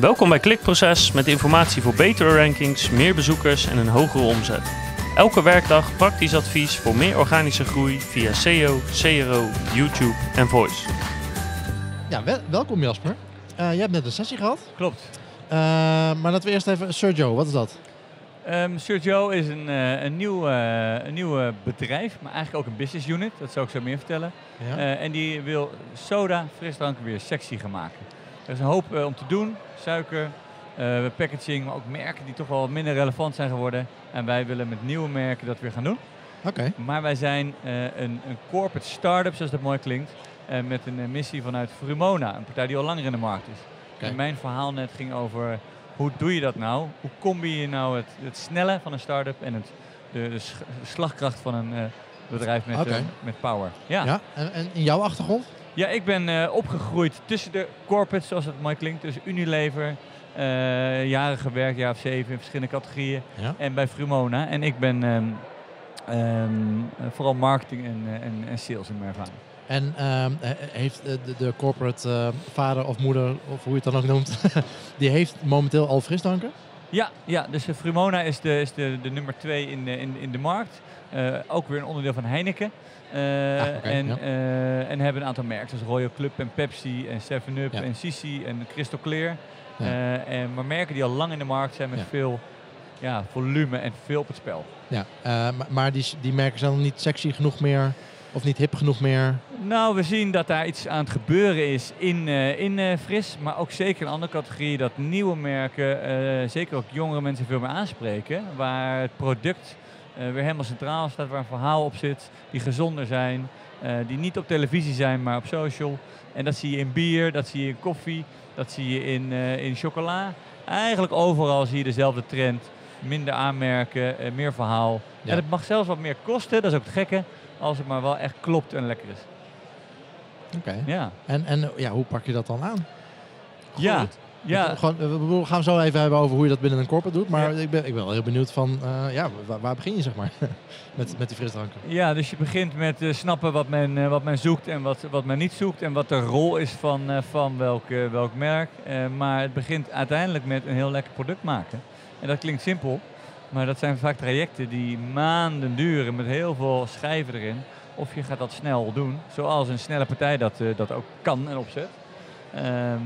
Welkom bij Klikproces met informatie voor betere rankings, meer bezoekers en een hogere omzet. Elke werkdag praktisch advies voor meer organische groei via SEO, CRO, YouTube en Voice. Ja, wel- welkom Jasper. Eh, jij hebt net een sessie gehad. Klopt. Eh, maar laten we eerst even... Sergio, wat is dat? Ehm Sergio is een, eh, een, nieuw, eh, een nieuw bedrijf, maar eigenlijk ook een business unit. Dat zal ik zo meer vertellen. Ja. Eh, en die wil soda, frisdranken weer sexy gaan maken. Er is een hoop om te doen. Suiker, eh, packaging, maar ook merken die toch wel minder relevant zijn geworden. En wij willen met nieuwe merken dat weer gaan doen. Oké. Maar wij zijn eh, een, een corporate start-up, zoals dat mooi klinkt. eh, met een missie vanuit Frumona, een partij die al langer in de markt is. En mijn verhaal net ging over hoe doe je dat nou? Hoe combi je nou het, het snelle van een start-up en het, de, slagkracht van een bedrijf met, met power? Ja, Ja. En, en in jouw achtergrond? Ja ik ben eh, opgegroeid tussen de corporates, zoals het mooi klinkt. Dus Unilever, eh, jaren gewerkt, jaar of zeven in verschillende categorieën. Ja. En bij Frumona. En ik ben ehm, ehm, vooral marketing en, eh, en, en sales in mijn ervaring. En ehm, eh, heeft de, de corporate vader of moeder, of hoe je het dan ook noemt, die heeft momenteel al frisdranken? Ja, ja dus Frumona is de, is de, de nummer twee in de, in, in de markt. Eh, ook weer een onderdeel van Heineken. Eh, Ah, en, ja. eh, en hebben een aantal merken, zoals Royal Club en Pepsi en 7-Up Ja. en Sisi en Crystal Clear. Ja. En, maar merken die al lang in de markt zijn met veel ja, volume en veel op het spel. Ja. Maar die, die merken zijn dan niet sexy genoeg meer, of niet hip genoeg meer? Nou, we zien dat daar iets aan het gebeuren is in, in Fris, maar ook zeker in andere categorieën dat nieuwe merken, zeker ook jongere mensen veel meer aanspreken. Waar het product weer helemaal centraal staat, waar een verhaal op zit, die gezonder zijn, eh, die niet op televisie zijn, maar op social. En dat zie je in bier, dat zie je in koffie, dat zie je in, eh, in chocola. Eigenlijk overal zie je dezelfde trend. Minder aanmerken, eh, meer verhaal. Ja. En het mag zelfs wat meer kosten, dat is ook het gekke, als het maar wel echt klopt en lekker is. Oké. Ja. En, en ja, hoe pak je dat dan aan? Goed. ja. Gewoon, eh, we gaan zo even hebben over hoe je dat binnen een corporate doet. Maar ik, ben, ik ben wel heel benieuwd van, eh, ja, waar, waar begin je zeg maar met, met die frisdranken? ja, dus je begint met eh, snappen wat men, wat men zoekt en wat, wat men niet zoekt. En wat de rol is van, van welk, welk merk. Maar het begint uiteindelijk met een heel lekker product maken. En dat klinkt simpel, maar dat zijn vaak trajecten die maanden duren met heel veel schijven erin. Of je gaat dat snel doen, zoals een snelle partij dat, dat ook kan en opzet. Ehm,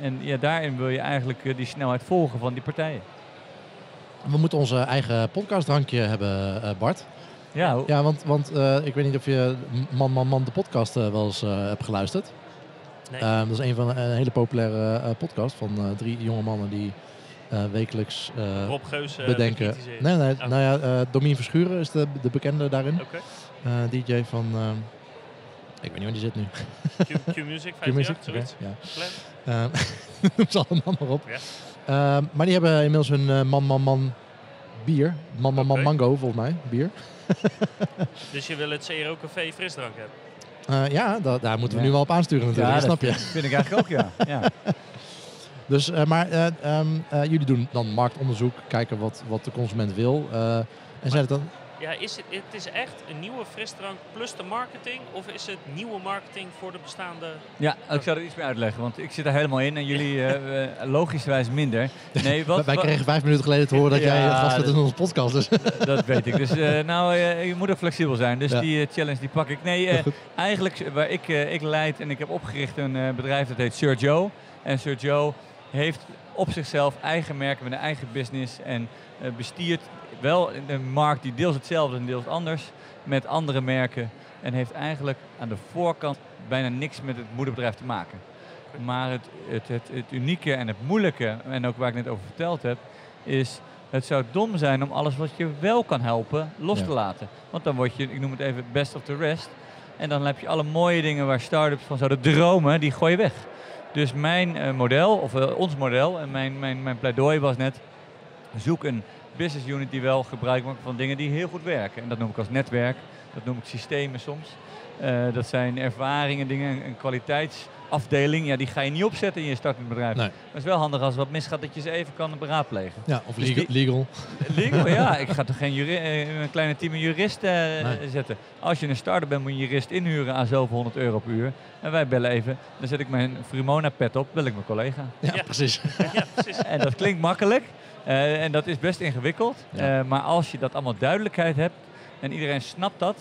en ja, daarin wil je eigenlijk eh, die snelheid volgen van die partijen. We moeten onze eigen podcastdrankje hebben, eh, Bart. Ja, Ja, want, want eh, ik weet niet of je Man Man Man de podcast wel eens hebt geluisterd. Nee. Ehm, dat is een van een hele populaire eh, podcast van eh, drie jonge mannen die eh, wekelijks eh, Rob Geus bedenken. Nee, nee, Oh. nou ja, eh Domien Verschuren is de, de bekende daarin. Oké. Eh, DJ van, ehm, ik weet niet waar die zit nu. Q, Q Music, Q Music, 58, zoiets. oké, ja. Plan. Ehm, Noem ze allemaal maar op. Ja. Ehm, maar die hebben inmiddels hun eh, Man Man Man bier. Man Man Man. Mango volgens mij, bier. Dus je wil het CRO Café frisdrank hebben? Eh, ja, da- daar moeten we Ja. nu wel op aansturen natuurlijk, Ja, dat snap dat je. vind ik eigenlijk ook, ja. ja. Dus, eh, maar eh, ehm, eh, jullie doen dan marktonderzoek, kijken wat, wat de consument wil. eh, en zijn het dan... Ja, is het, het is echt een nieuwe frisdrank plus de marketing? Of is het nieuwe marketing voor de bestaande... Ja, ik zou er iets meer uitleggen, want ik zit er helemaal in en jullie eh, eh, logischerwijs minder. Nee, wat, wij kregen vijf minuten geleden te horen dat Ja, jij gast bent in onze podcast. Dus. dat weet ik. Dus eh, nou, eh, je moet ook flexibel zijn. Dus Ja. die challenge die pak ik. Nee, eh, eigenlijk waar ik, ik leid en ik heb opgericht een eh, bedrijf dat heet Sir Joe. En Sir Joe heeft op zichzelf eigen merken met een eigen business en eh, bestiert wel een markt die deels hetzelfde en deels anders met andere merken. En heeft eigenlijk aan de voorkant bijna niks met het moederbedrijf te maken. Maar het, het, het, het unieke en het moeilijke, en ook waar ik net over verteld heb, is het zou dom zijn om alles wat je wel kan helpen los Ja. te laten. Want dan word je, ik noem het even, best of the rest. En dan heb je alle mooie dingen waar start-ups van zouden dromen, die gooi je weg. Dus mijn eh, model, of eh, ons model, en mijn, mijn, mijn pleidooi was net, zoek een business unit die wel gebruik maakt van dingen die heel goed werken. En dat noem ik als netwerk, dat noem ik systemen soms. Eh, dat zijn ervaringen, dingen, een kwaliteitsafdeling. Ja, die ga je niet opzetten in je startend bedrijf. Nee. Maar het is wel handig als er wat misgaat dat je ze even kan beraadplegen. Ja, of Dus legal. die- legal. Legal, ja. Ik ga toch geen juri- eh, een kleine team juristen eh, Nee. zetten. Als je een starter bent, moet je een jurist inhuren aan zoveel 100 euro per uur. En wij bellen even. Dan zet ik mijn Frimona pet op, bel ik mijn collega. Ja, Ja. precies. Ja, precies. En dat klinkt makkelijk. eh, en dat is best ingewikkeld. Ja. Eh, maar als je dat allemaal duidelijkheid hebt en iedereen snapt dat,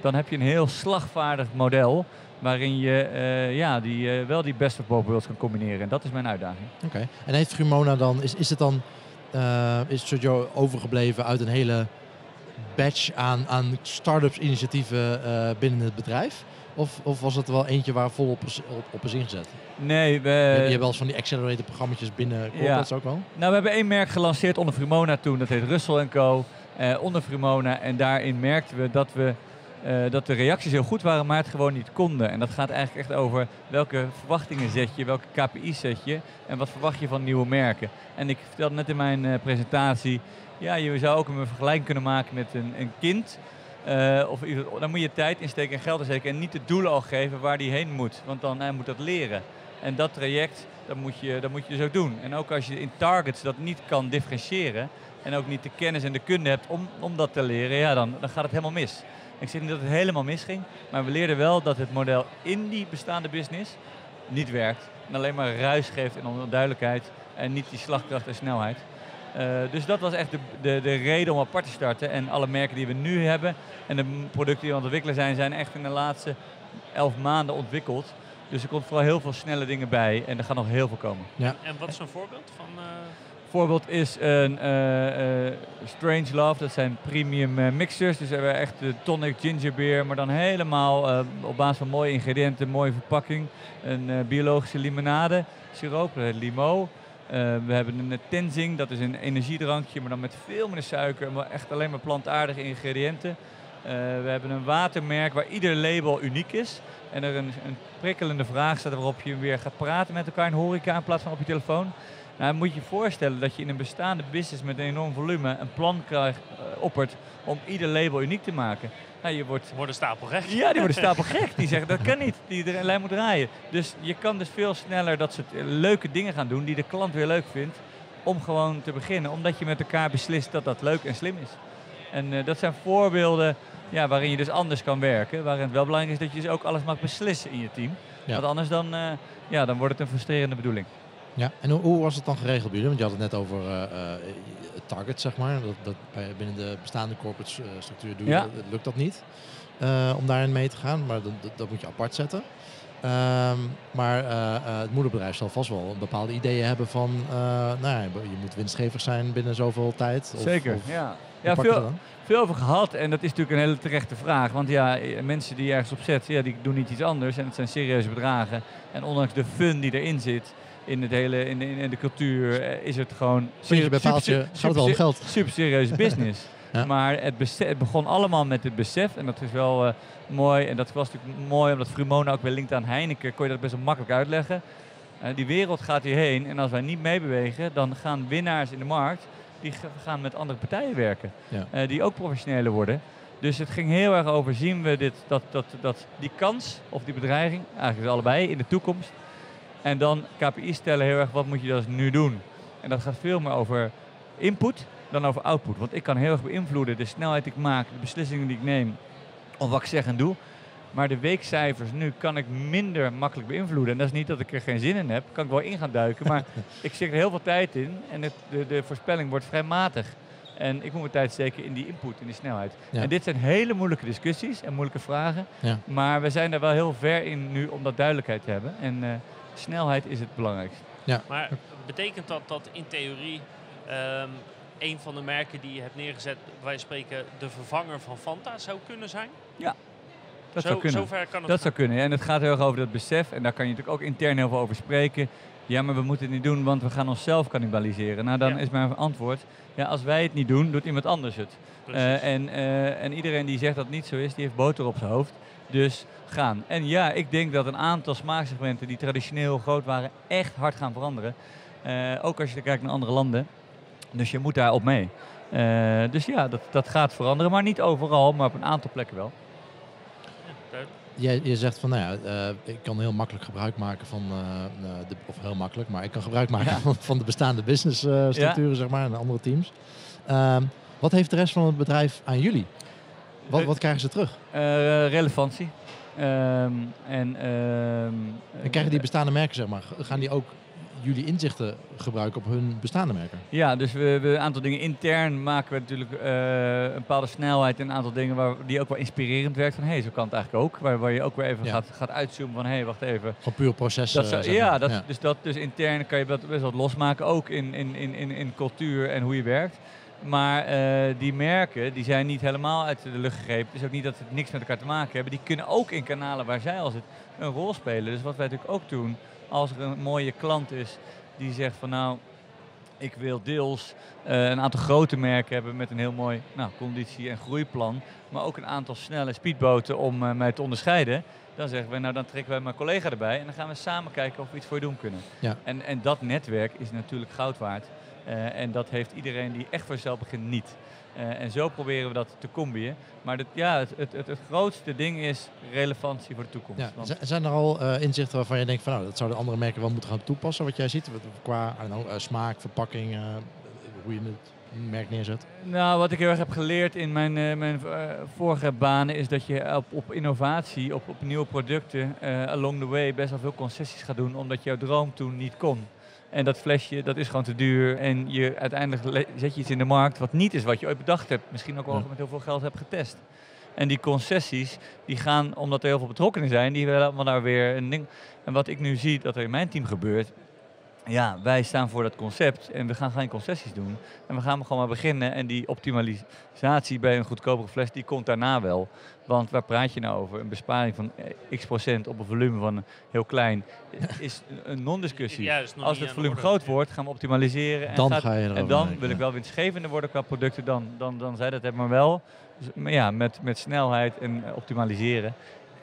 dan heb je een heel slagvaardig model waarin je eh, ja, die, eh, wel die best of both worlds kan combineren. En dat is mijn uitdaging. Oké. En heeft Frumona dan, is, is het dan, eh, is Sergio overgebleven uit een hele batch aan, aan start-ups initiatieven binnen het bedrijf? Of, of was het wel eentje waar volop op, op is ingezet? Nee, we, je, je hebt wel eens van die accelerator programma's binnen corporates ook wel? Nou, we hebben één merk gelanceerd onder Frimona toen. Dat heet Russell Co. eh, onder Frimona. En daarin merkten we dat, we eh, dat de reacties heel goed waren, maar het gewoon niet konden. En dat gaat eigenlijk echt over welke verwachtingen zet je, welke KPI's zet je en wat verwacht je van nieuwe merken. En ik vertelde net in mijn eh, presentatie, ja, je zou ook een vergelijking kunnen maken met een, een kind. Eh, of, dan moet je tijd insteken en geld insteken en niet de doelen al geven waar die heen moet. Want dan hij moet dat leren. En dat traject, dat moet, je, dat moet je dus ook doen. En ook als je in targets dat niet kan differentiëren en ook niet de kennis en de kunde hebt om, om dat te leren, ja, dan, dan gaat het helemaal mis. Ik zeg niet dat het helemaal misging, maar we leerden wel dat het model in die bestaande business niet werkt. En alleen maar ruis geeft en onduidelijkheid en niet die slagkracht en snelheid. Eh, dus dat was echt de, de, de reden om apart te starten. En alle merken die we nu hebben en de producten die we aan het ontwikkelen zijn, zijn echt in de laatste elf maanden ontwikkeld. Dus er komt vooral heel veel snelle dingen bij en er gaat nog heel veel komen. En wat is een voorbeeld van... eh, Voorbeeld is een eh, Strange Love, dat zijn premium eh, mixers. Dus we echt de tonic ginger beer, maar dan helemaal op basis van mooie ingrediënten, mooie verpakking. Een biologische limonade, siroop, limo. We hebben een Tenzing, dat is een energiedrankje, maar dan met veel minder suiker, maar echt alleen maar plantaardige ingrediënten. Eh, we hebben een watermerk waar ieder label uniek is. En er een, een prikkelende vraag staat waarop je weer gaat praten met elkaar in horeca in plaats van op je telefoon. Nou, moet je je voorstellen dat je in een bestaande business met een enorm volume een plan krijgt, eh, oppert om ieder label uniek te maken. Nou, je wordt worden stapelrecht. ja, die worden stapel gek. Die zeggen dat kan niet. Die de lijn moet draaien. Dus je kan dus veel sneller dat soort eh, leuke dingen gaan doen die de klant weer leuk vindt. Om gewoon te beginnen. Omdat je met elkaar beslist dat dat leuk en slim is. En eh, dat zijn voorbeelden ja, waarin je dus anders kan werken. Waarin het wel belangrijk is dat je dus ook alles mag beslissen in je team. Ja. Want anders dan, eh, ja, dan wordt het een frustrerende bedoeling. Ja, en hoe, hoe was het dan geregeld bij jullie? Want je had het net over eh, target, zeg maar. Dat, dat bij- binnen de bestaande corporate structuur doe je, Ja. lukt dat niet om daarin mee te gaan. Maar dat, dat moet je apart zetten. Ehm, maar eh, eh, het moederbedrijf zal vast wel bepaalde ideeën hebben van... eh, nou ja, je moet winstgevig zijn binnen zoveel tijd. Of, Zeker. Of, ja, ja veel, veel over gehad. En dat is natuurlijk een hele terechte vraag. Want ja, mensen die ergens op zetten, ja, die doen niet iets anders. En het zijn serieuze bedragen. En ondanks de fun die erin zit in, het hele, in, de, in de cultuur, is het gewoon... Bij super- paaltje super- gaat het wel om geld. Super serieuze business. Ja. Maar het, besef- het begon allemaal met het besef. En dat is wel eh, mooi. En dat was natuurlijk mooi, omdat Frumona ook weer linkt aan Heineken, kon je dat best wel makkelijk uitleggen. Eh, die wereld gaat hierheen. En als wij niet meebewegen, dan gaan winnaars in de markt, die gaan met andere partijen werken. Ja. eh, die ook professioneler worden. Dus het ging heel erg over, zien we dit, dat, dat, dat die kans of die bedreiging, eigenlijk is allebei, in de toekomst. En dan KPI stellen heel erg, wat moet je dus nu doen? En dat gaat veel meer over input dan over output. Want ik kan heel erg beïnvloeden de snelheid die ik maak, de beslissingen die ik neem, of wat ik zeg en doe. Maar de weekcijfers nu kan ik minder makkelijk beïnvloeden. En dat is niet dat ik er geen zin in heb, kan ik wel in gaan duiken. Maar ik zit er heel veel tijd in en het, de, de voorspelling wordt vrij matig. En ik moet mijn tijd steken in die input, in die snelheid. Ja. En dit zijn hele moeilijke discussies en moeilijke vragen. Ja. Maar we zijn er wel heel ver in nu om dat duidelijkheid te hebben. En eh, snelheid is het belangrijkste. Maar betekent dat dat in theorie ehm, een van de merken die je hebt neergezet, wij spreken de vervanger van Fanta zou kunnen zijn? Dat Zo, zou kunnen. Zover kan het Dat zou kunnen. En het gaat heel erg over dat besef. En daar kan je natuurlijk ook intern heel veel over spreken. Ja, maar we moeten het niet doen, want we gaan onszelf cannibaliseren. Nou, dan Ja. is mijn antwoord. Ja, als wij het niet doen, doet iemand anders het. Eh, en, eh, en iedereen die zegt dat het niet zo is, die heeft boter op zijn hoofd. Dus gaan. En ja, ik denk dat een aantal smaaksegmenten die traditioneel groot waren, echt hard gaan veranderen. Eh, ook als je kijkt naar andere landen. Dus je moet daar op mee. Eh, dus ja, dat, dat gaat veranderen. Maar niet overal, maar op een aantal plekken wel. Jij, je zegt van, nou ja, eh, ik kan heel makkelijk gebruik maken van, eh, de, of heel makkelijk, maar ik kan gebruik maken Ja. van, van de bestaande businessstructuren, zeg maar, en andere teams. Ehm, wat heeft de rest van het bedrijf aan jullie? Wat, wat krijgen ze terug? Relevantie. Ehm, en, ehm, En krijgen die bestaande merken, zeg maar, gaan die ook jullie inzichten gebruiken op hun bestaande merken? Ja, dus we, we een aantal dingen intern maken we natuurlijk eh, een bepaalde snelheid en een aantal dingen waar, die ook wel inspirerend werkt. Van hé, hey, zo kan het eigenlijk ook. Waar, waar je ook weer even Ja. gaat, gaat uitzoomen van hé, hey, wacht even. Gewoon puur proces. Dat ja, Dus, dat, dus intern kan je dat best wat losmaken, ook in, in, in, in, in cultuur en hoe je werkt. Maar eh, die merken die zijn niet helemaal uit de lucht gegrepen. Het is ook niet dat het niks met elkaar te maken hebben. Die kunnen ook in kanalen waar zij al zitten een rol spelen. Dus wat wij natuurlijk ook doen, als er een mooie klant is die zegt van nou, ik wil deels eh, een aantal grote merken hebben met een heel mooi nou, conditie- en groeiplan. Maar ook een aantal snelle speedboten om eh, mij te onderscheiden. Dan zeggen we, nou dan trekken wij mijn collega erbij en dan gaan we samen kijken of we iets voor je doen kunnen. Ja. En, en dat netwerk is natuurlijk goud waard. Eh, en dat heeft iedereen die echt voor zichzelf begint niet. Eh, en zo proberen we dat te combineren. Maar dat, ja, het, het, het, het grootste ding is relevantie voor de toekomst. Ja, Want- z- zijn er al eh, inzichten waarvan je denkt van nou, dat zouden andere merken wel moeten gaan toepassen, wat jij ziet? Qua know, eh, smaak, verpakking, hoe je het merk neerzet. Nou, wat ik heel erg heb geleerd in mijn, mijn vorige banen is dat je op, op innovatie, op, op nieuwe producten, along the way best wel veel concessies gaat doen, omdat jouw droom toen niet kon. En dat flesje, dat is gewoon te duur. En je, uiteindelijk zet je iets in de markt wat niet is wat je ooit bedacht hebt. Misschien ook wel Ja. met heel veel geld hebt getest. En die concessies, die gaan, omdat er heel veel betrokkenen zijn, die willen allemaal daar weer een ding. En wat ik nu zie dat er in mijn team gebeurt, ja, wij staan voor dat concept en we gaan geen concessies doen. En we gaan gewoon maar beginnen. En die optimalisatie bij een goedkopere fles, die komt daarna wel. Want waar praat je nou over? Een besparing van eh, x procent op een volume van heel klein is een non-discussie. Als het volume groot wordt, gaan we optimaliseren. En, Dan gaat- ga je en dan wil ik wel winstgevender worden qua producten. Dan, dan, dan zij dat hebben, maar wel dus, maar ja, met, met snelheid en eh, optimaliseren.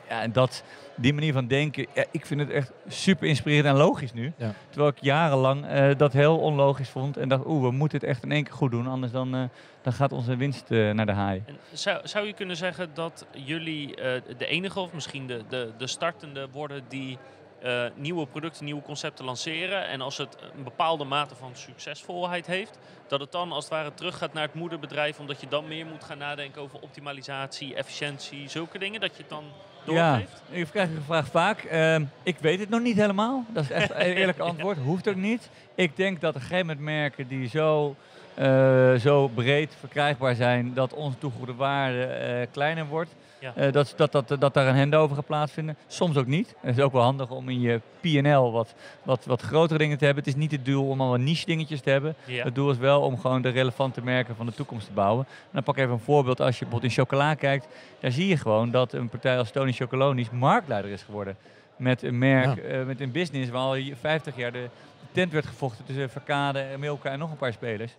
Ja, en dat, die manier van denken, ja, ik vind het echt super inspirerend en logisch nu. Ja. Terwijl ik jarenlang eh, dat heel onlogisch vond en dacht, oeh, we moeten het echt in één keer goed doen, anders dan, eh, dan gaat onze winst eh, naar de haai. En zou, zou je kunnen zeggen dat jullie eh, de enige of misschien de, de, de startende worden die eh, nieuwe producten, nieuwe concepten lanceren en als het een bepaalde mate van succesvolheid heeft, dat het dan als het ware terug gaat naar het moederbedrijf omdat je dan meer moet gaan nadenken over optimalisatie, efficiëntie, zulke dingen, dat je het dan doorgeeft? Ja, ik krijg de vraag vaak. Ehm, ik weet het nog niet helemaal. Dat is echt een eerlijk antwoord. Hoeft ook niet. Ik denk dat er geen merken die zo, eh, zo breed verkrijgbaar zijn dat onze toegevoegde waarde eh, kleiner wordt. Ja. Eh, dat, dat, dat, dat daar een handover gaat plaatsvinden. Soms ook niet. Het is ook wel handig om in je P&L wat, wat, wat grotere dingen te hebben. Het is niet het doel om al wat niche dingetjes te hebben. Ja. Het doel is wel om gewoon de relevante merken van de toekomst te bouwen. En dan pak ik even een voorbeeld. Als je bijvoorbeeld in chocola kijkt, daar zie je gewoon dat een partij als Tony Chocolonies marktleider is geworden. Met een merk, eh, met een business waar al hier 50 jaar de tent werd gevochten tussen Verkade, Milka en nog een paar spelers.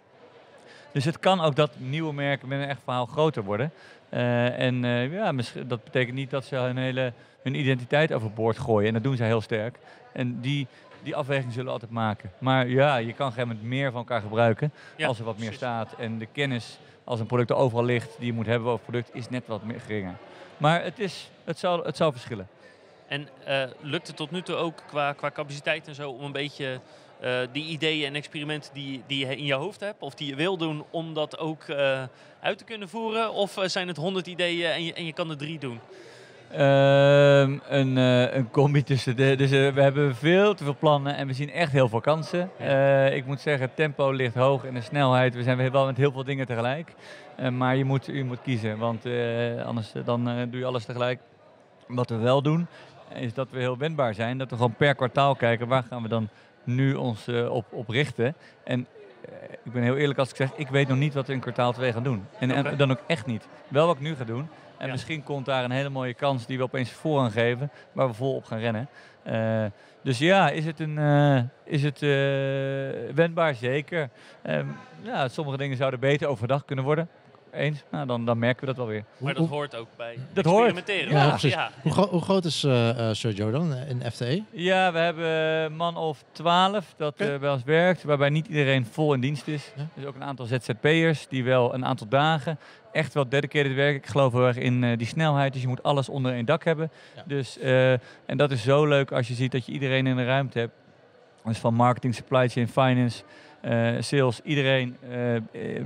Dus het kan ook dat nieuwe merken met een echt verhaal groter worden. Eh, en eh, ja, dat betekent niet dat ze hun hele hun identiteit overboord gooien. En dat doen ze heel sterk. En die, die afweging zullen we altijd maken. Maar ja, je kan geen moment meer van elkaar gebruiken Ja, als er wat meer staat. En de kennis, als een product er overal ligt, die je moet hebben over het product, is net wat meer geringer. Maar het, is, het, zal, het zal verschillen. En eh, lukt het tot nu toe ook qua, qua capaciteit en zo om een beetje die ideeën en experimenten die, die je in je hoofd hebt, of die je wil doen, om dat ook eh, uit te kunnen voeren? Of eh, zijn het honderd ideeën en je, en je kan er drie doen? Ehm, een, eh, een combi tussen de. Dus eh, we hebben veel te veel plannen en we zien echt heel veel kansen. Eh, ik moet zeggen, het tempo ligt hoog en de snelheid. We zijn wel met heel veel dingen tegelijk. Eh, maar je moet, je moet kiezen, want eh, anders eh, dan eh, doe je alles tegelijk. Wat we wel doen, is dat we heel wendbaar zijn. Dat we gewoon per kwartaal kijken waar gaan we dan nu ons eh, op, op richten. En eh, ik ben heel eerlijk als ik zeg, ik weet nog niet wat we in kwartaal 2 gaan doen. En, dan ook echt niet. Wel wat ik nu ga doen. En Ja. misschien komt daar een hele mooie kans die we opeens voorrang geven, waar we vol op gaan rennen. Eh, dus ja, is het, een, is het wendbaar? Zeker. Ehm, ja, sommige dingen zouden beter overdag kunnen worden. Eens. Nou, dan, dan merken we dat wel weer. Maar dat hoort ook bij Dat hoort. experimenteren. Ja, precies. Ja. Hoe, gro- hoe groot is eh eh, Sergio dan eh, in FTE? Ja, we hebben een man of 12 dat Oké. eh, bij ons werkt, waarbij niet iedereen vol in dienst is. Ja. Dus ook een aantal ZZP'ers die wel een aantal dagen echt wel dedicated werken. Ik geloof heel erg in eh, die snelheid, dus je moet alles onder één dak hebben. Ja. Dus, eh, en dat is zo leuk als je ziet dat je iedereen in de ruimte hebt. Dus van marketing, supply chain, finance, eh, sales, iedereen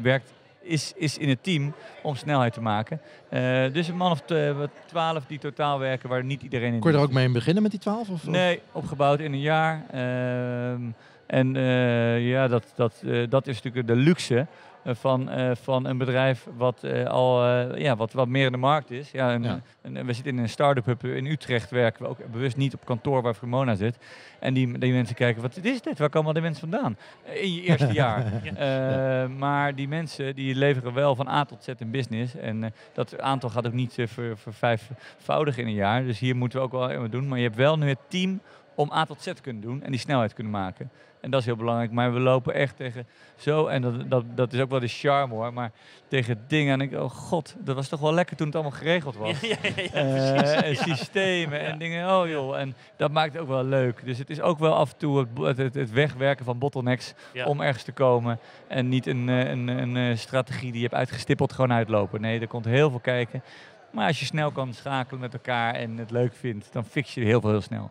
werkt, is, is in het team om snelheid te maken. Eh, dus een man of t- wat 12 die totaal werken, waar niet iedereen in Kon je er ook mee beginnen met die 12? Of, Nee, opgebouwd in een jaar. Ehm, en eh, ja, dat, dat, eh, dat is natuurlijk de luxe eh, van, eh, van een bedrijf wat eh, al eh, ja, wat, wat meer in de markt is. Ja, en, Ja. en we zitten in een start-up hub in Utrecht, werken we ook bewust niet op kantoor waar Fremona zit. En die, die mensen kijken, wat is dit? Waar komen al die mensen vandaan? Eh, In je eerste jaar. Eh, maar die mensen die leveren wel van A tot Z een business. En eh, dat aantal gaat ook niet eh, ver, vervijfvoudigen in een jaar. Dus hier moeten we ook wel wat doen. Maar je hebt wel nu het team om A tot Z te kunnen doen en die snelheid te kunnen maken. En dat is heel belangrijk. Maar we lopen echt tegen zo, en dat, dat, dat is ook wel de charme hoor, maar tegen dingen. En ik, oh god, dat was toch wel lekker toen het allemaal geregeld was. Ja, ja, ja, ja, Eh, en systemen en dingen. Oh joh, en dat maakt het ook wel leuk. Dus het is ook wel af en toe het, het, wegwerken van bottlenecks Ja. om ergens te komen. En niet een, eh, een, een, eh, strategie die je hebt uitgestippeld gewoon uitlopen. Nee, er komt heel veel kijken. Maar als je snel kan schakelen met elkaar en het leuk vindt, dan fix je heel veel heel snel.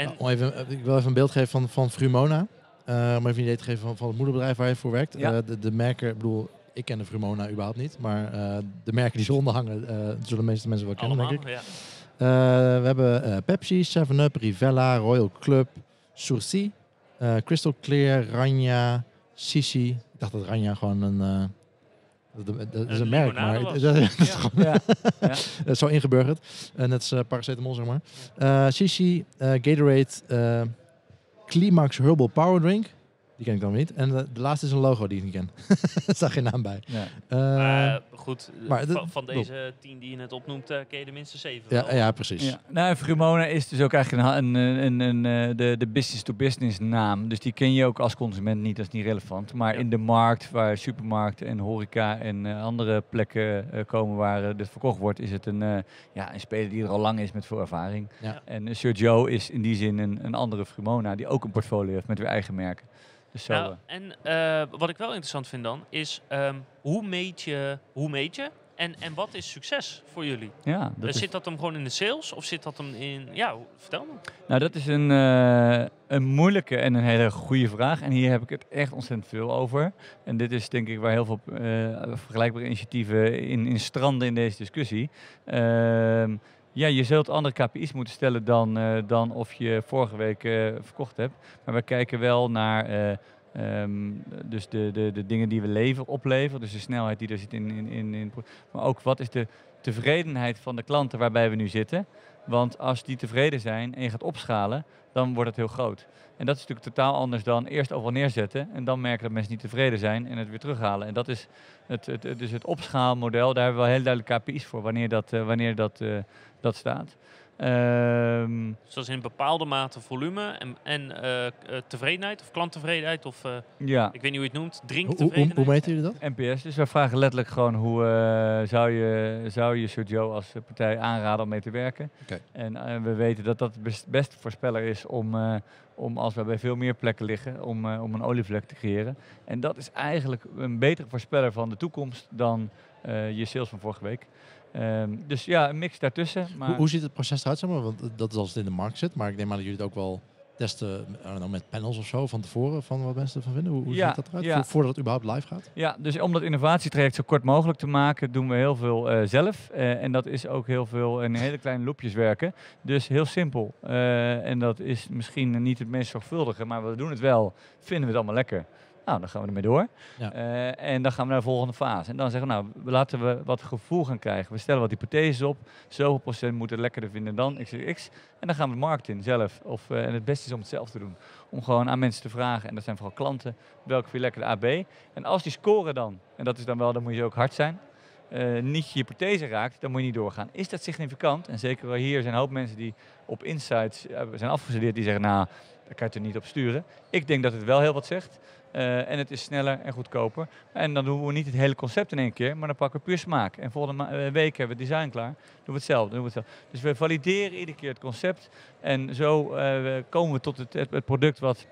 En Nou, om even, eh, ik wil even een beeld geven van, van Frumona. Eh, om even een idee te geven van, van het moederbedrijf waar je voor werkt. Ja. Eh, de, de merken, ik bedoel, ik ken de Frumona überhaupt niet. Maar de merken die zonder hangen, zullen de meeste mensen wel kennen, allemaal, denk ik. ja. We hebben Pepsi, 7-Up, Rivella, Royal Club, Sourcy, Crystal Clear, Ranja, Sisi. Ik dacht dat Ranja gewoon een... eh, dat, dat- dat is Een merk, maar was. dat is Ja. gewoon Ja. dat is zo ingeburgerd. En net is eh, paracetamol, zeg maar. Eh Sisi, eh, Gatorade, eh, Climax Herbal Power Drink. Die ken ik dan niet. En eh, de laatste is een logo die ik niet ken. er staat geen naam bij. Ja. Eh, Maar goed, eh, maar de- van, deze tien die je net opnoemt, eh, ken je de minste zeven. ja, wel. ja, precies. Ja, nou, Frumona is dus ook eigenlijk een, een, een, een, eh, de, de business-to-business naam. Dus die ken je ook als consument niet, dat is niet relevant. Maar Ja. in de markt, waar supermarkten en horeca en eh, andere plekken eh, komen waar eh, dit verkocht wordt, is het een, eh, ja, een speler die er al lang is met veel ervaring. Ja. En uh, Sergio is in die zin een, een andere Frumona die ook een portfolio heeft met weer eigen merken. Dus zo. Nou, eh, en eh, wat ik wel interessant vind dan, is ehm, hoe, meet je, hoe meet je en, en wat is succes voor jullie? ja, dat Eh, Zit dat hem gewoon in de sales of zit dat hem in... Ja, vertel me. Nou, dat is een, een moeilijke en een hele goede vraag. En hier heb ik het echt ontzettend veel over. En dit is denk ik waar heel veel vergelijkbare initiatieven in, in stranden in deze discussie. Ehm, ja, je zult andere KPI's moeten stellen dan, eh, dan of je vorige week eh, verkocht hebt. Maar we kijken wel naar eh, ehm, dus de, de, de dingen die we leveren, opleveren. Dus de snelheid die er zit in, in, in, in. Maar ook wat is de tevredenheid van de klanten waarbij we nu zitten. Want als die tevreden zijn en je gaat opschalen, dan wordt het heel groot. En dat is natuurlijk totaal anders dan eerst overal neerzetten en dan merken dat mensen niet tevreden zijn en het weer terughalen. En dat is het, het, dus het opschaalmodel, daar hebben we wel heel duidelijk KPI's voor wanneer dat, eh, wanneer dat, eh, dat staat. Ehm, Zoals in bepaalde mate volume en, en eh, eh, tevredenheid of klanttevredenheid of eh, ja, ik weet niet hoe je het noemt, Hoe, hoe, hoe, drinktevredenheid. hoe meten jullie dat? NPS. Dus wij vragen letterlijk gewoon hoe eh, zou, je, zou je als partij aanraden om mee te werken. Oké. En we weten dat dat best- beste voorspeller is om, eh, om als we bij veel meer plekken liggen, om, eh, om een olievlek te creëren. En dat is eigenlijk een betere voorspeller van de toekomst dan eh, je sales van vorige week. Ehm, dus ja, een mix daartussen. Maar Hoe, hoe ziet het proces eruit? Zeg maar? Want dat is als het in de markt zit. Maar ik neem aan dat jullie het ook wel testen know, met panels of zo van tevoren. Van wat mensen ervan vinden. Hoe, hoe Ja, ziet dat eruit? ja. Voordat het überhaupt live gaat? Ja, dus om dat innovatietraject zo kort mogelijk te maken, doen we heel veel eh, zelf. Eh, en dat is ook heel veel in hele kleine loopjes werken. Dus heel simpel. Eh, en dat is misschien niet het meest zorgvuldige, maar we doen het wel. Vinden we het allemaal lekker? Nou, dan gaan we ermee door. Ja. Eh, en dan gaan we naar de volgende fase. En dan zeggen we, nou, laten we wat gevoel gaan krijgen. We stellen wat hypotheses op. Zoveel procent moet het lekkerder vinden dan XXX. En dan gaan we de markt in zelf. Of, eh, en het beste is om het zelf te doen. Om gewoon aan mensen te vragen, en dat zijn vooral klanten, welke vind je lekker de AB? En als die scoren dan, en dat is dan wel, dan moet je ook hard zijn, eh, niet je hypothese raakt, dan moet je niet doorgaan. Is dat significant? En zeker wel hier zijn een hoop mensen die op insights zijn afgestudeerd, die zeggen, nou, Daar kan je het er niet op sturen. Ik denk dat het wel heel wat zegt. Eh, en het is sneller en goedkoper. En dan doen we niet het hele concept in één keer, maar dan pakken we puur smaak. En volgende eh, week hebben we het design klaar. Doen we hetzelfde. Doen we hetzelfde. Dus we valideren iedere keer het concept. En zo eh, komen we tot het, het, product wat,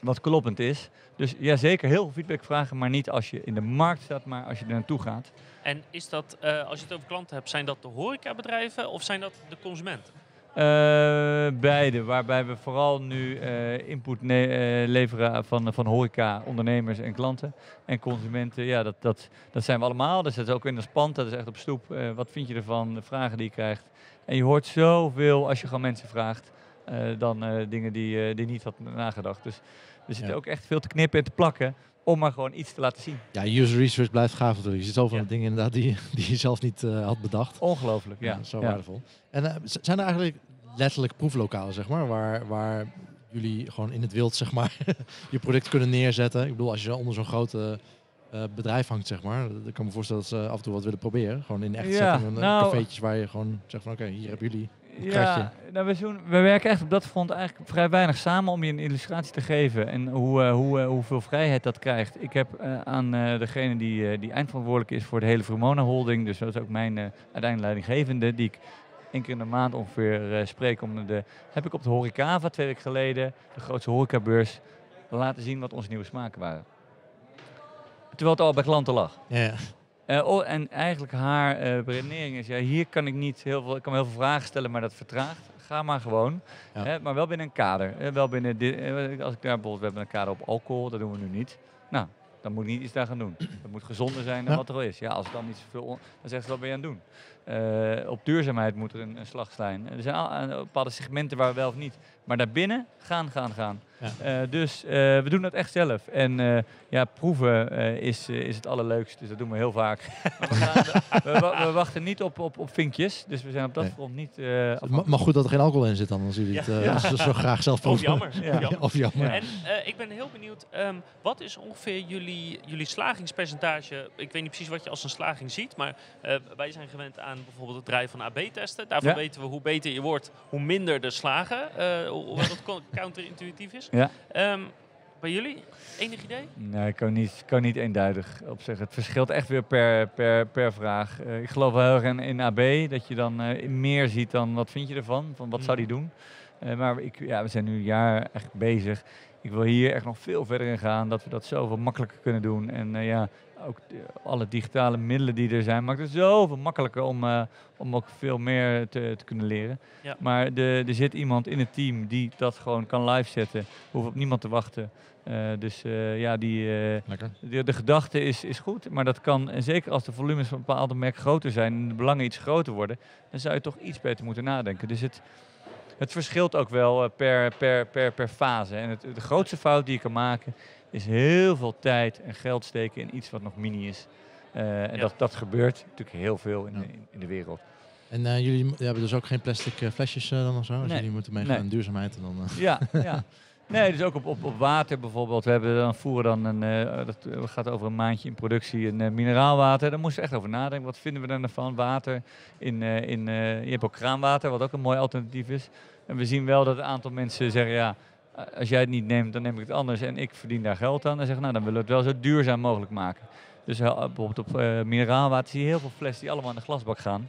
wat kloppend is. Dus ja, zeker heel veel feedback vragen, maar niet als je in de markt staat, maar als je er naartoe gaat. En is dat, als je het over klanten hebt, zijn dat de horecabedrijven of zijn dat de consumenten? Eh, beide, waarbij we vooral nu eh, input eh, leveren van, van horeca, ondernemers en klanten. En consumenten, ja, dat, dat, dat zijn we allemaal. Dus dat is ook in ons pand, dat is echt op stoep. Wat vind je ervan, de vragen die je krijgt. En je hoort zoveel als je gewoon mensen vraagt, dan dingen die, die je niet had nagedacht. Dus we zitten Ja. ook echt veel te knippen en te plakken om maar gewoon iets te laten zien. Ja, user research blijft gaaf natuurlijk. Je ziet zoveel Ja. dingen inderdaad die, die je zelf niet eh, had bedacht. Ongelooflijk, ja. zo ja. waardevol. En eh, zijn er eigenlijk letterlijk proeflokalen, zeg maar, waar, waar jullie gewoon in het wild, zeg maar, je product kunnen neerzetten? Ik bedoel, als je onder zo'n grote eh, bedrijf hangt, zeg maar, dan kan ik me voorstellen dat ze af en toe wat willen proberen. Gewoon in echt Ja, nou- cafeetjes waar je gewoon zegt van, oké, hier hebben jullie. Ja, nou, we, doen, we werken echt op dat front eigenlijk vrij weinig samen om je een illustratie te geven en hoe, eh, hoe, eh, hoeveel vrijheid dat krijgt. Ik heb eh, aan degene die, die eindverantwoordelijk is voor de hele Vrumona Holding, dus dat is ook mijn uiteindelijk leidinggevende, die ik één keer in de maand ongeveer spreek om de, heb ik op de Horecava twee weken geleden, de grootste horecabeurs, laten zien wat onze nieuwe smaken waren. Terwijl het al bij klanten lag. Ja, Eh, oh, en eigenlijk haar beredenering is, ja, hier kan ik niet heel veel, ik kan heel veel vragen stellen, maar dat vertraagt. Ga maar gewoon. Ja. Hè, maar wel binnen een kader. Eh, wel binnen dit, als ik daar bijvoorbeeld, we hebben een kader op alcohol, dat doen we nu niet. Nou, dan moet ik niet iets daar gaan doen. Het moet gezonder zijn dan Ja. wat er al is. Ja, als het dan niet zoveel, dan zegt ze wat ben je aan het doen. Eh, op duurzaamheid moet er een, een slag zijn. Er zijn al, eh, bepaalde segmenten waar we wel of niet. Maar daarbinnen gaan, gaan, gaan. Ja. Eh, dus eh, we doen dat echt zelf. En eh, ja, proeven eh, is, is het allerleukste. Dus dat doen we heel vaak. Maar we, gaan- we, wa- we wachten niet op, op, op vinkjes. Dus we zijn op dat Nee. front niet eh, Maar goed dat er geen alcohol in zit dan, als jullie het Ja. zo, zo graag zelf Of proeven. jammer. Ja. jammer. Of jammer. Ja. En eh, ik ben heel benieuwd, ehm, wat is ongeveer jullie, jullie slagingspercentage? Ik weet niet precies wat je als een slaging ziet, maar eh, wij zijn gewend aan bijvoorbeeld het draaien van AB-testen. Daarvan Ja. weten we hoe beter je wordt, hoe minder de slagen. eh hoewel dat co- counterintuïtief is. Ja. Ehm, bij jullie, enig idee? Nee, ik kan niet, kan niet eenduidig op zeggen. Het verschilt echt weer per, per, per vraag. Eh, ik geloof wel heel erg in, in AB, dat je dan eh, meer ziet dan wat vind je ervan, van wat zou die doen. Eh, maar ik, ja, we zijn nu een jaar echt bezig. Ik wil hier echt nog veel verder in gaan, dat we dat zoveel makkelijker kunnen doen. En eh, ja, ook de- alle digitale middelen die er zijn, maakt het zoveel makkelijker om, eh, om ook veel meer te, te kunnen leren. Ja. Maar de, er zit iemand in het team die dat gewoon kan live zetten. Hoeft op niemand te wachten. Eh, dus eh, ja, die, eh, de, de gedachte is, is goed, maar dat kan, en zeker als de volumes van een bepaalde merk groter zijn en de belangen iets groter worden, dan zou je toch iets beter moeten nadenken. Dus het, het verschilt ook wel eh, per, per, per, per fase. En het, de grootste fout die je kan maken is heel veel tijd en geld steken in iets wat nog mini is. Eh, en Ja. dat, dat gebeurt natuurlijk heel veel in, Ja. de, in, in de wereld. En eh, jullie hebben dus ook geen plastic flesjes dan of zo? Als Nee. jullie moeten meegaan Nee. aan duurzaamheid en dan... eh, Ja, ja. Nee, dus ook op, op, op water bijvoorbeeld. We hebben dan voeren dan een, eh, dat gaat over een maandje in productie, een mineraalwater. Daar moesten we echt over nadenken. Wat vinden we dan ervan? Water in, eh, in eh, je hebt ook kraanwater, wat ook een mooi alternatief is. En we zien wel dat een aantal mensen zeggen, ja, als jij het niet neemt, dan neem ik het anders en ik verdien daar geld aan. En zeggen, nou, dan willen we het wel zo duurzaam mogelijk maken. Dus eh, bijvoorbeeld op eh, mineraalwater zie je heel veel flessen die allemaal in de glasbak gaan.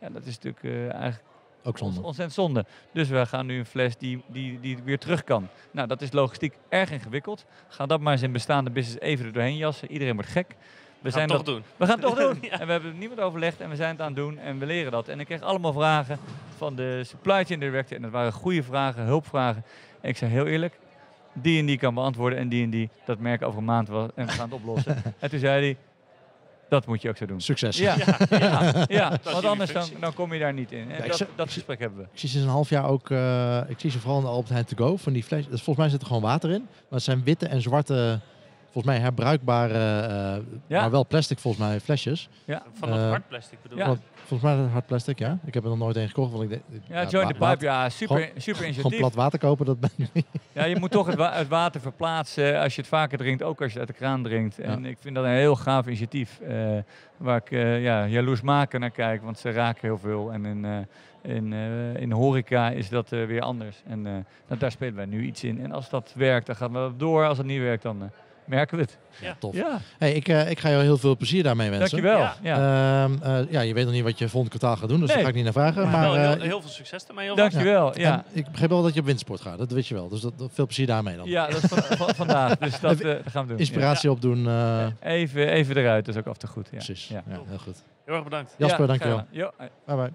Ja, dat is natuurlijk eh, eigenlijk ook zonde. Ont- ontzettend zonde. Dus we gaan nu een fles die, die, die weer terug kan. Nou, dat is logistiek erg ingewikkeld. Ga dat maar eens in bestaande business even er doorheen jassen. Iedereen wordt gek. We, Gaan zijn het toch dat, doen. we gaan het toch doen. Ja. En we hebben het niemand overlegd en we zijn het aan het doen en we leren dat. En ik kreeg allemaal vragen van de supply chain director. En dat waren goede vragen, hulpvragen. En ik zei heel eerlijk, die en die kan beantwoorden en die en die. Dat merk over een maand wel en we gaan het oplossen. en toen zei hij, dat moet je ook zo doen. Succes. Ja, ja, ja, want anders dan, dan kom je daar niet in. En dat, dat gesprek hebben we. Ik zie sinds een half jaar ook, eh, ik zie ze vooral in de Albert Heijn To Go, van die flesjes. Dus volgens mij zit er gewoon water in. Maar het zijn witte en zwarte volgens mij herbruikbare, eh, Ja. maar wel plastic volgens mij, flesjes. Van dat Eh, hard plastic bedoel ja. je? Want volgens mij is het hard plastic, ja. Ik heb er nog nooit een gekocht, want ik denk... Ja, Join the Pipe, ja, super, Gewoon- super Gewoon initiatief. plat water kopen, dat ben ik niet. Ja, je moet toch het, wa- het water verplaatsen als je het vaker drinkt, ook als je het uit de kraan drinkt. En ik vind dat een heel gaaf initiatief, eh, waar ik eh ja, jaloers maken naar kijk, want ze raken heel veel. En in, eh, in, eh, in de horeca is dat weer anders. En eh, nou, daar spelen wij nu iets in. En als dat werkt, dan gaan we door. Als het niet werkt, dan eh, merken we het. Tof. Ja, Hey, ik, eh, ik ga jou heel veel plezier daarmee wensen. dankjewel. Ja. Ja. Ehm, eh, ja, je weet nog niet wat je volgend kwartaal gaat doen, dus Nee. daar ga ik niet naar vragen. Maar, Maar, wel heel, eh, heel veel succes ermee. alvast. Dankjewel. Ja. en ik begreep wel dat je op windsport gaat, dat weet je wel. Dus dat, dat- veel plezier daarmee dan. Ja, dat is van, van- vandaag. Dus dat, eh, gaan we doen. Inspiratie opdoen. eh, Ja. Even, even eruit, dat is ook af toe goed. Ja. Precies. Ja. Ja, heel goed. Heel erg bedankt. Jasper, Ja, dankjewel. Bye bye.